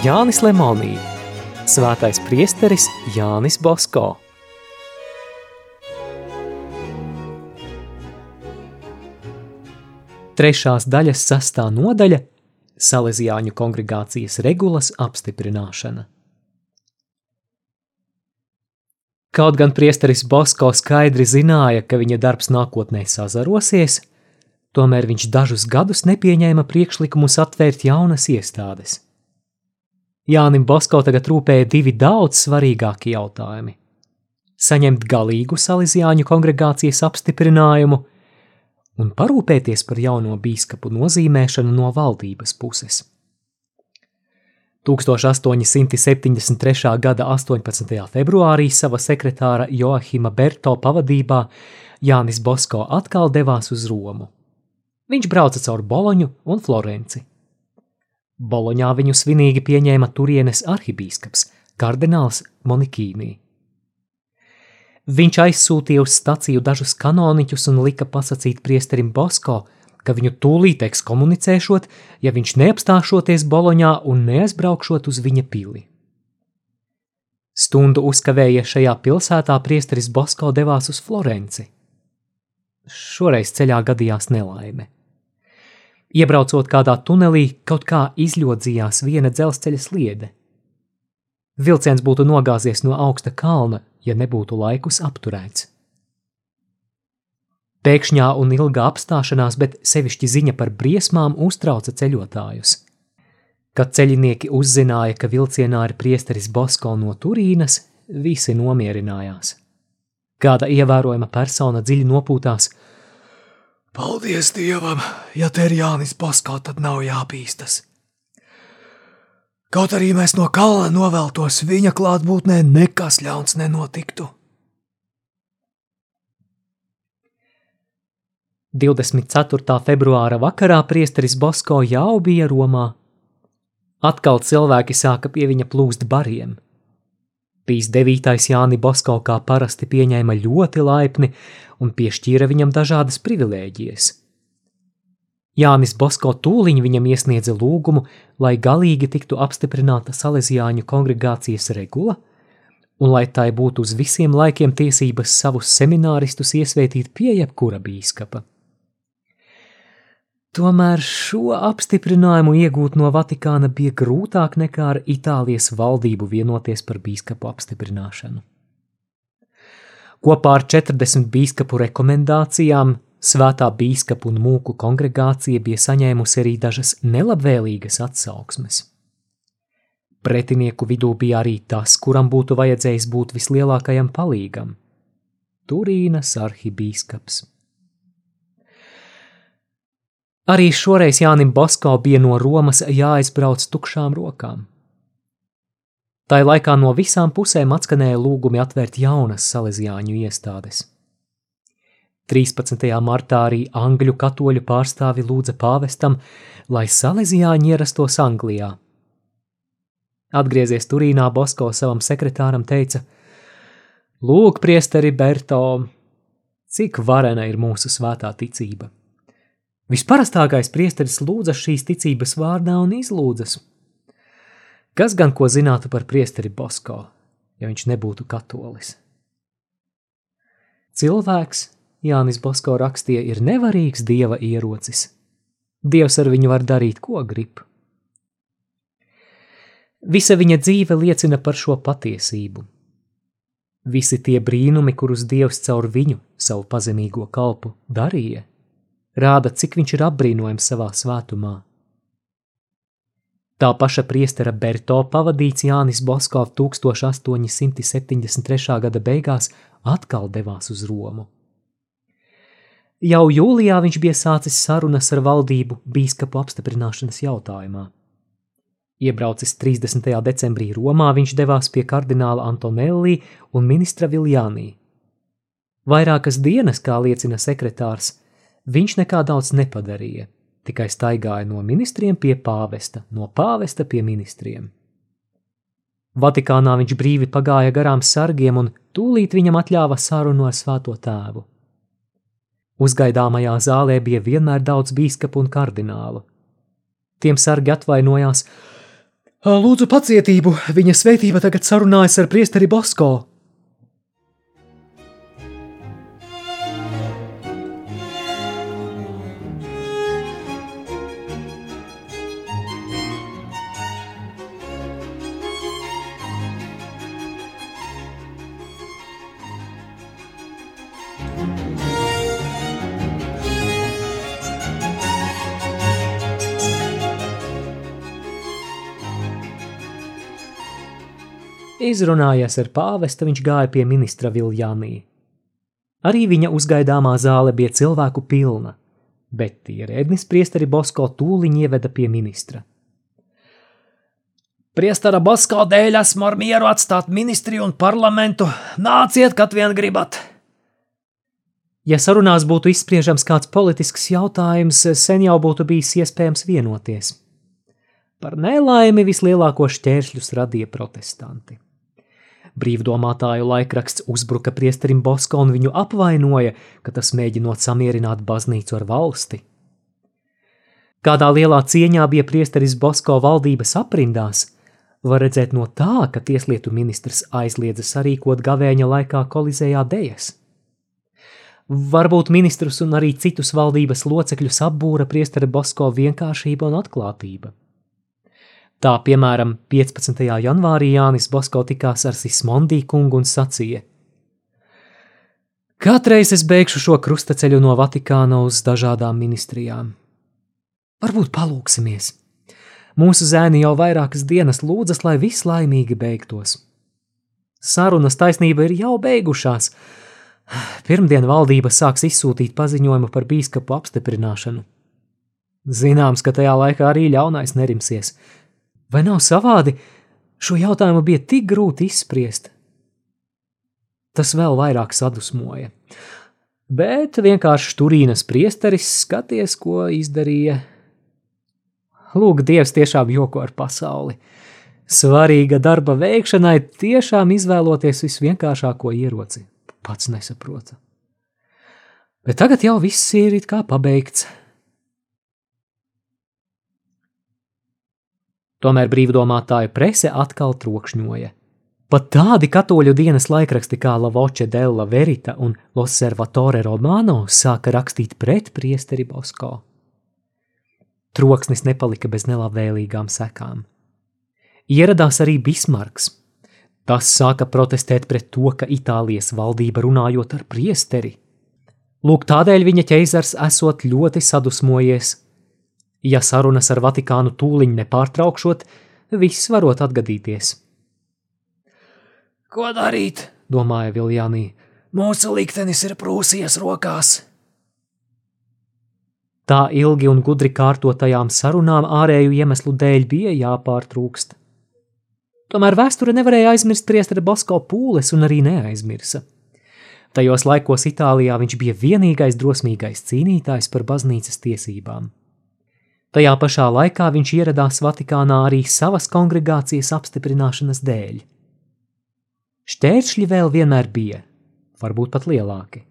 Jānis Lemonī, svētais priesteris Jānis Bosko. Trešās daļas sastā nodaļa – Salezijāņu kongregācijas regulas apstiprināšana. Kaut gan priesteris Bosko skaidri zināja, ka viņa darbs nākotnē sazarosies, tomēr viņš dažus gadus nepieņēma priekšlikumus atvērt jaunas iestādes. Jānim Bosko tagad rūpēja divi daudz svarīgāki jautājumi – saņemt galīgu Salezijāņu kongregācijas apstiprinājumu – un parūpēties par jauno bīskapu nozīmēšanu no valdības puses. 1873. gada 18. februārī sava sekretāra Joahima Berto pavadībā Jānis Bosko atkal devās uz Romu. Viņš brauca caur Boloņu un Florenci. Boloņā viņu svinīgi pieņēma turienes arhibīskaps, kardināls Monikīnī. Viņš aizsūtīja uz staciju dažus kanoniķus un lika pasakīt priesterim Bosko, ka viņu tūlīt ekskomunicēšot, ja viņš neapstāšoties Boloņā un neaizbraukšot uz viņa pili. Stundu uzkavējies šajā pilsētā priesteris Bosko devās uz Florenci. Šoreiz ceļā gadījās nelaime. Iebraucot kādā tunelī, kaut kā izļodzījās viena dzelzceļa sliede. Vilciens būtu nogāzies no augsta kalna, ja nebūtu laikus apturēts. Pēkšņā un ilgā apstāšanās, bet sevišķi ziņa par briesmām uztrauca ceļotājus. Kad ceļinieki uzzināja, ka vilcienā ir priesteris Bosko no Turīnas, visi nomierinājās. Kāda ievērojama persona dziļi nopūtās: Paldies Dievam, ja te ir Jānis Bosko, tad nav jāpīstas. Kaut arī mēs no kalna noveltos, viņa klātbūtnē nekas ļauns nenotiktu. 24. februāra vakarā priesteris Bosko jau bija Romā. Atkal cilvēki sāka pie viņa plūst bariem. Pīs 9. Jāni Bosko kā parasti pieņēma ļoti laipni un piešķīra viņam dažādas privilēģijas – Jānis Bosko tūliņ viņam iesniedza lūgumu, lai galīgi tiktu apstiprināta Salesiāņu kongregācijas regula, un lai tai būtu uz visiem laikiem tiesības savus semināristus iesvētīt pie jebkura bīskapa. Tomēr šo apstiprinājumu iegūt no Vatikāna bija grūtāk nekā ar Itālijas valdību vienoties par bīskapu apstiprināšanu. Kopā ar 40 bīskapu rekomendācijām Svētā bīskapa un mūku kongregācija bija saņēmusi arī dažas nelabvēlīgas atsauksmes. Pretinieku vidū bija arī tas, kuram būtu vajadzējis būt vislielākajam palīgam - Turīnas arhibīskaps. Arī šoreiz Jānim Bosko bija no Romas jāizbrauc tukšām rokām. Tā laikā no visām pusēm atskanēja lūgumi atvērt jaunas salīdzjāņu iestādes. 13. martā arī angļu katoļu pārstāvi lūdza pāvestam, lai salezijāņi ierastos Anglijā. Atgriezies Turīnā, Bosko savam sekretāram teica: Lūk, priesteri Berto, cik varena ir mūsu svētā ticība. Visparastākais priesteris lūdzas šīs ticības vārdā un izlūdzas. Kas gan ko zinātu par priesteri Bosko, ja viņš nebūtu katolis? Cilvēks, Jānis Bosko rakstīja, ir nevarīgs dieva ierocis. Dievs ar viņu var darīt, ko grib. Visa viņa dzīve liecina par šo patiesību. Visi tie brīnumi, kurus Dievs caur viņu, savu pazemīgo kalpu, darīja, rāda, cik viņš ir apbrīnojams savā svētumā. Tā paša priestera Berto pavadīts Jānis Bosko 1873. gada beigās atkal devās uz Romu. Jau jūlijā viņš bija sācis sarunas ar valdību bīskapu apstiprināšanas jautājumā. Iebraucis 30. decembrī Romā, viņš devās pie kardināla Antonelli un ministra Viljānī. Vairākas dienas, kā liecina sekretārs, viņš nekā daudz nepadarīja, tikai staigāja no ministriem pie pāvesta, no pāvesta pie ministriem. Vatikānā viņš brīvi pagāja garām sargiem un tūlīt viņam atļāva sarunu ar svēto tēvu. Uzgaidāmajā zālē bija vienmēr daudz bīskapu un kardinālu. Tiem sargi atvainojās: Lūdzu pacietību, viņa svētība tagad sarunājas ar priesteri Bosko. Izrunājies ar pāvestu, viņš gāja pie ministra Viljānī. Arī viņa uzgaidāmā zāle bija cilvēku pilna, bet ierēdnis priesteri Bosko tūliņ ieveda pie ministra. Priestara Bosko dēļ esmu ar mieru atstāt ministriju un parlamentu. Nāciet, kad vien gribat! Ja sarunās būtu izspriežams kāds politisks jautājums, sen jau būtu bijis iespējams vienoties. Par nelaimi vislielāko šķēršļus radīja protestanti. Brīvdomātāju laikraksts uzbruka priesterim Bosko un viņu apvainoja, ka tas mēģinot samierināt baznīcu ar valsti. Kādā lielā cieņā bija priesteris Bosko valdības aprindās, var redzēt no tā, ka tieslietu ministrs aizliedza sarīkot gavēņa laikā kolizējā dejas. Varbūt ministrus un arī citus valdības locekļus apbūra priestera Bosko vienkāršība un atklātība. Tā, piemēram, 15. janvārī Jānis Bosko tikās ar Sismondī kungu un sacīja: Katreiz es beigšu šo krustaceļu no Vatikāna uz dažādām ministrijām. Varbūt palūksimies. Mūsu zēni jau vairākas dienas lūdzas, lai viss laimīgi beigtos. Sarunas taisnība ir jau beigušās. Pirmdien valdība sāks izsūtīt paziņojumu par bīskapu apstiprināšanu. Zināms, ka tajā laikā arī ļaunais nerimsies – Vai nav savādi? Šo jautājumu bija tik grūti izspriest. Tas vēl vairāk sadusmoja. Bet vienkārši Turīnas priesteris skaties, ko izdarīja. Lūk, Dievs tiešām joko ar pasauli. Svarīga darba veikšanai tiešām izvēloties visvienkāršāko ieroci. Pats nesaprota. Bet tagad jau viss ir it kā pabeigts. Tomēr brīvdomātāju prese atkal trokšņoja. Pat tādi katoļu dienas laikraksti kā La Voce della Verita un L'Osservatore Romano sāka rakstīt pret priesteri Bosko. Troksnis nepalika bez nelabvēlīgām sekām. Ieradās arī Bismarks. Tas sāka protestēt pret to, ka Itālijas valdība runājot ar priesteri. Lūk, tādēļ viņa ķeizars esot ļoti sadusmojies Ja sarunas ar Vatikānu tūliņ nepārtraukšot, viss varot atgadīties. Ko darīt? domāja Viljānī. Mūsu liktenis ir Prūsijas rokās. Tā ilgi un gudri kārtotajām sarunām ārēju iemeslu dēļ bija jāpārtrūkst. Tomēr vēsture nevarēja aizmirst priesteri Bosko pūles un arī neaizmirsa. Tajos laikos Itālijā viņš bija vienīgais drosmīgais cīnītājs par baznīcas tiesībām. Tajā pašā laikā viņš ieradās Vatikānā arī savas kongregācijas apstiprināšanas dēļ. Šķēršļi vēl vienmēr bija, varbūt pat lielāki.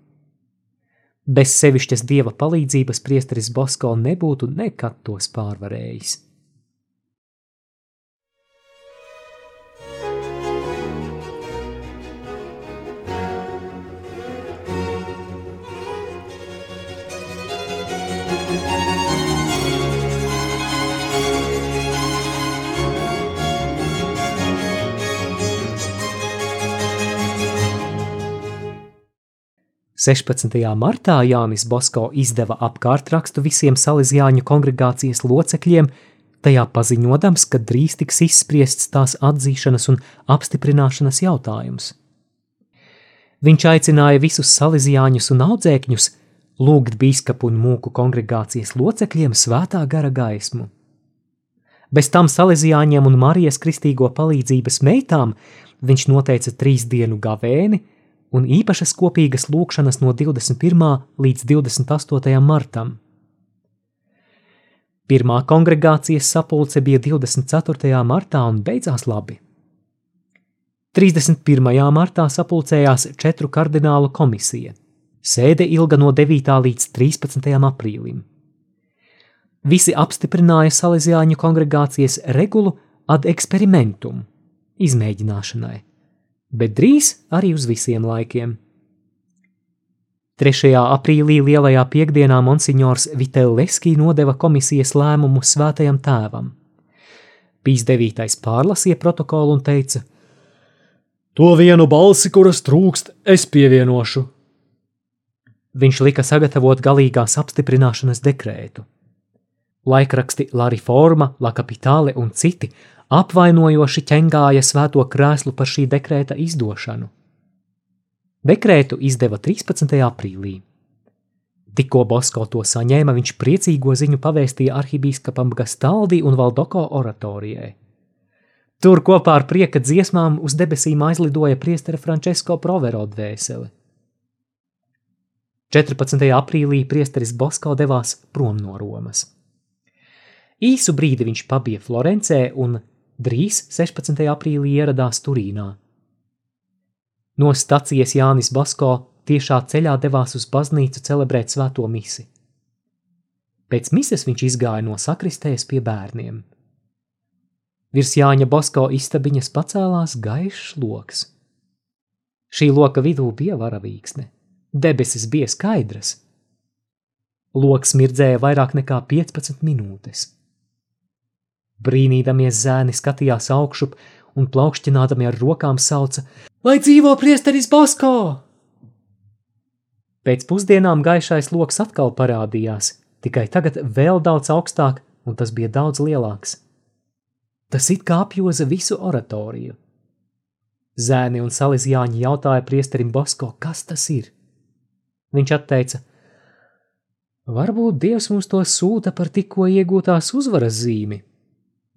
Bez sevišķas dieva palīdzības priesteris Bosko nebūtu nekad tos pārvarējis. 16. martā Jānis Bosko izdeva apkārtrakstu visiem Salīzjāņu kongregācijas locekļiem, tajā paziņodams, ka drīz tiks izspriests tās atzīšanas un apstiprināšanas jautājums. Viņš aicināja visus salīzjāņus un audzēkņus lūgt biskupu un mūku kongregācijas locekļiem svētā gara gaismu. Bez tam salīzjāņiem un Marijas kristīgo palīdzības meitām viņš noteica trīs dienu gavēni, un īpašas kopīgas lūkšanas no 21. līdz 28. martam. Pirmā kongregācijas sapulce bija 24. martā un beidzās labi. 31. martā sapulcējās četru kardinālu komisija. Sēde ilga no 9. līdz 13. aprīlim. Visi apstiprināja Salesiāņu kongregācijas regulu ad experimentum, izmēģināšanai, bet drīz arī uz visiem laikiem. 3. aprīlī lielajā piekdienā monsignors Vitelleskī nodeva komisijas lēmumu svētajam tēvam. Pīs 9. pārlasīja protokolu un teica: To vienu balsi, kuras trūkst, es pievienošu. Viņš lika sagatavot galīgās apstiprināšanas dekrētu. Laikraksti La Riforma, La Capitāle un citi apvainojoši ķengāja svēto krēslu par šī dekrēta izdošanu. Dekrētu izdeva 13. aprīlī. Tikko Bosko to saņēma, viņš priecīgo ziņu pavēstīja arhibīskapam Gastaldi un Valdoko oratorijai. Tur kopā ar prieka dziesmām uz debesīm aizlidoja priestera Francesco Provero dvēseli. 14. aprīlī priesteris Bosko devās prom no Romas. Īsu brīdi viņš pabija Florencē un drīz 16. aprīlī ieradās Turīnā. No stacijas Jānis Basko tiešā ceļā devās uz baznīcu celebrēt svēto misi. Pēc mises viņš izgāja no sakristējas pie bērniem. Virs Jāņa Basko istabiņas pacēlās gaišs loks. Šī loka vidū bija varavīksne, debesis bija skaidras. Loks mirdzēja vairāk nekā 15 minūtes. Brīnīdamies zēni skatījās augšup un plaukšķinādami ar rokām sauca: Lai dzīvo priesteris Basko! Pēc pusdienām gaišais lokus atkal parādījās, tikai tagad vēl daudz augstāk, un tas bija daudz lielāks. Tas it kā apjoza visu oratoriju. Zēni un salīdzjāņi jautāja priesterim Bosko, kas tas ir. Viņš atteica: Varbūt Dievs mums to sūta par tikko iegūtās uzvaras zīmi,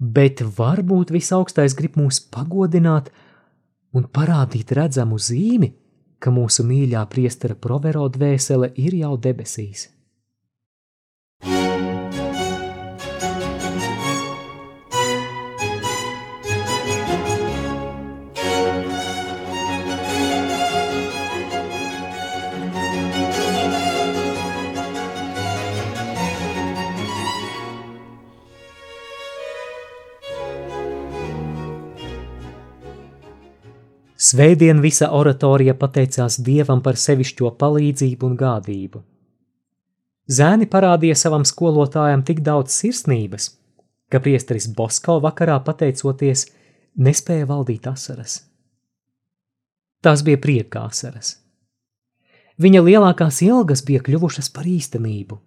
bet varbūt visaugstais grib mūs pagodināt un parādīt redzamu zīmi, ka mūsu mīļā priestera provero dvēsele ir jau debesīs. Svētdien visa oratorija pateicās Dievam par sevišķo palīdzību un gādību. Zēni parādīja savam skolotājam tik daudz sirsnības, ka priesteris Bosko vakarā pateicoties nespēja valdīt asaras. Tās bija prieka asaras. Viņa lielākās ilgas bija kļuvušas par īstenību.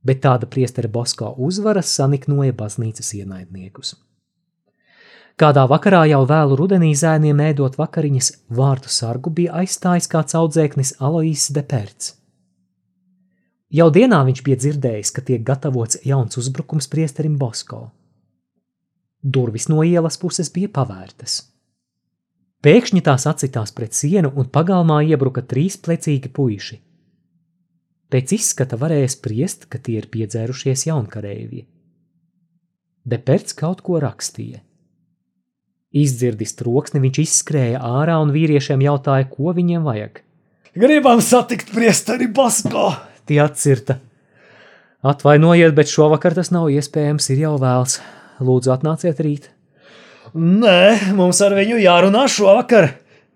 Bet tāda priestera Bosko uzvaras saniknoja baznīcas ienaidniekus. Kādā vakarā jau vēlu rudenī zēniem ēdot vakariņas, vārtu sargu bija aizstājis kāds audzēknis Aloīs Deperts. Jau dienā viņš bija dzirdējis, ka tiek gatavots jauns uzbrukums priesterim Bosko. Durvis no ielas puses bija pavērtas. Pēkšņi tās acitās pret sienu un pagalmā iebruka trīs plecīgi puiši. Pēc izskata varēja spriest, ka tie ir piedzērušies jaunkarēji. Deperts kaut ko rakstīja. Izdzirdis troksni, viņš izskrēja ārā un vīriešiem jautāja, ko viņiem vajag. Gribam satikt priesteri Basko! Tie atcirta. Atvainojiet, bet šovakar tas nav iespējams, ir jau vēls. Lūdzu, atnāciet rīt. Nē, mums ar viņu jārunā šovakar,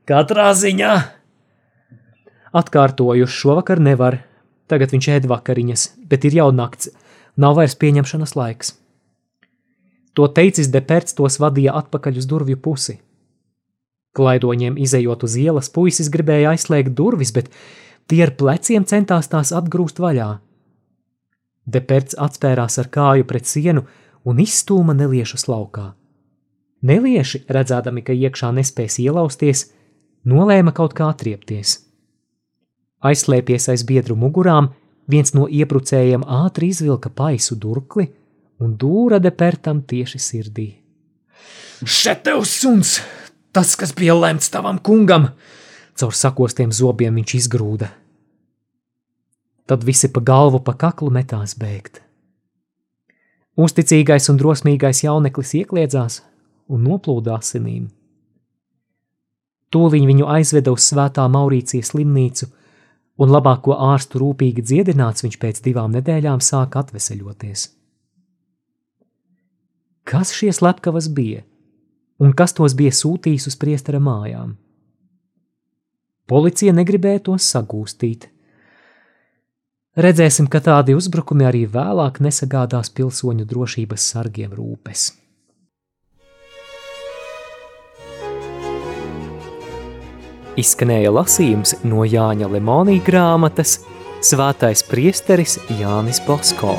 katrā ziņā. Atkārtoju, šovakar nevar. Tagad viņš ēd vakariņas, bet ir jau nakts. Nav vairs pieņemšanas laiks. To teicis Deperts tos vadīja atpakaļ uz durvju pusi. Klaidoņiem izējot uz ielas, puisis gribēja aizslēgt durvis, bet tie ar pleciem centās tās atgrūst vaļā. Deperts atspērās ar kāju pret sienu un izstūma neliešus laukā. Nelieši, redzēdami, ka iekšā nespēs ielausties, nolēma kaut kā atriepties. Aizslēpies aiz biedru mugurām, viens no iebrucējiem ātri izvilka paisu durkli un dūra depertam tieši sirdī. Šeit tev suns, tas, kas bija lemts tavam kungam, caur sakostiem zobiem viņš izgrūda. Tad visi pa galvu pa kaklu metās bēgt. Uzticīgais un drosmīgais jauneklis iekliedzās un noplūda asinīm. Tūliņ viņu aizveda uz svētā Maurīcijas slimnīcu, un labāko ārstu rūpīgi dziedināts viņš pēc divām nedēļām sāka atveseļoties. Kas šie slepkavas bija un kas tos bija sūtījis uz priestera mājām. Policija negribēja tos sagūstīt. Redzēsim, ka tādi uzbrukumi arī vēlāk nesagādās pilsoņu drošības sargiem rūpes. Izskanēja lasījums no Jāņa Lemonija grāmatas Svētais priesteris Jānis Bosko.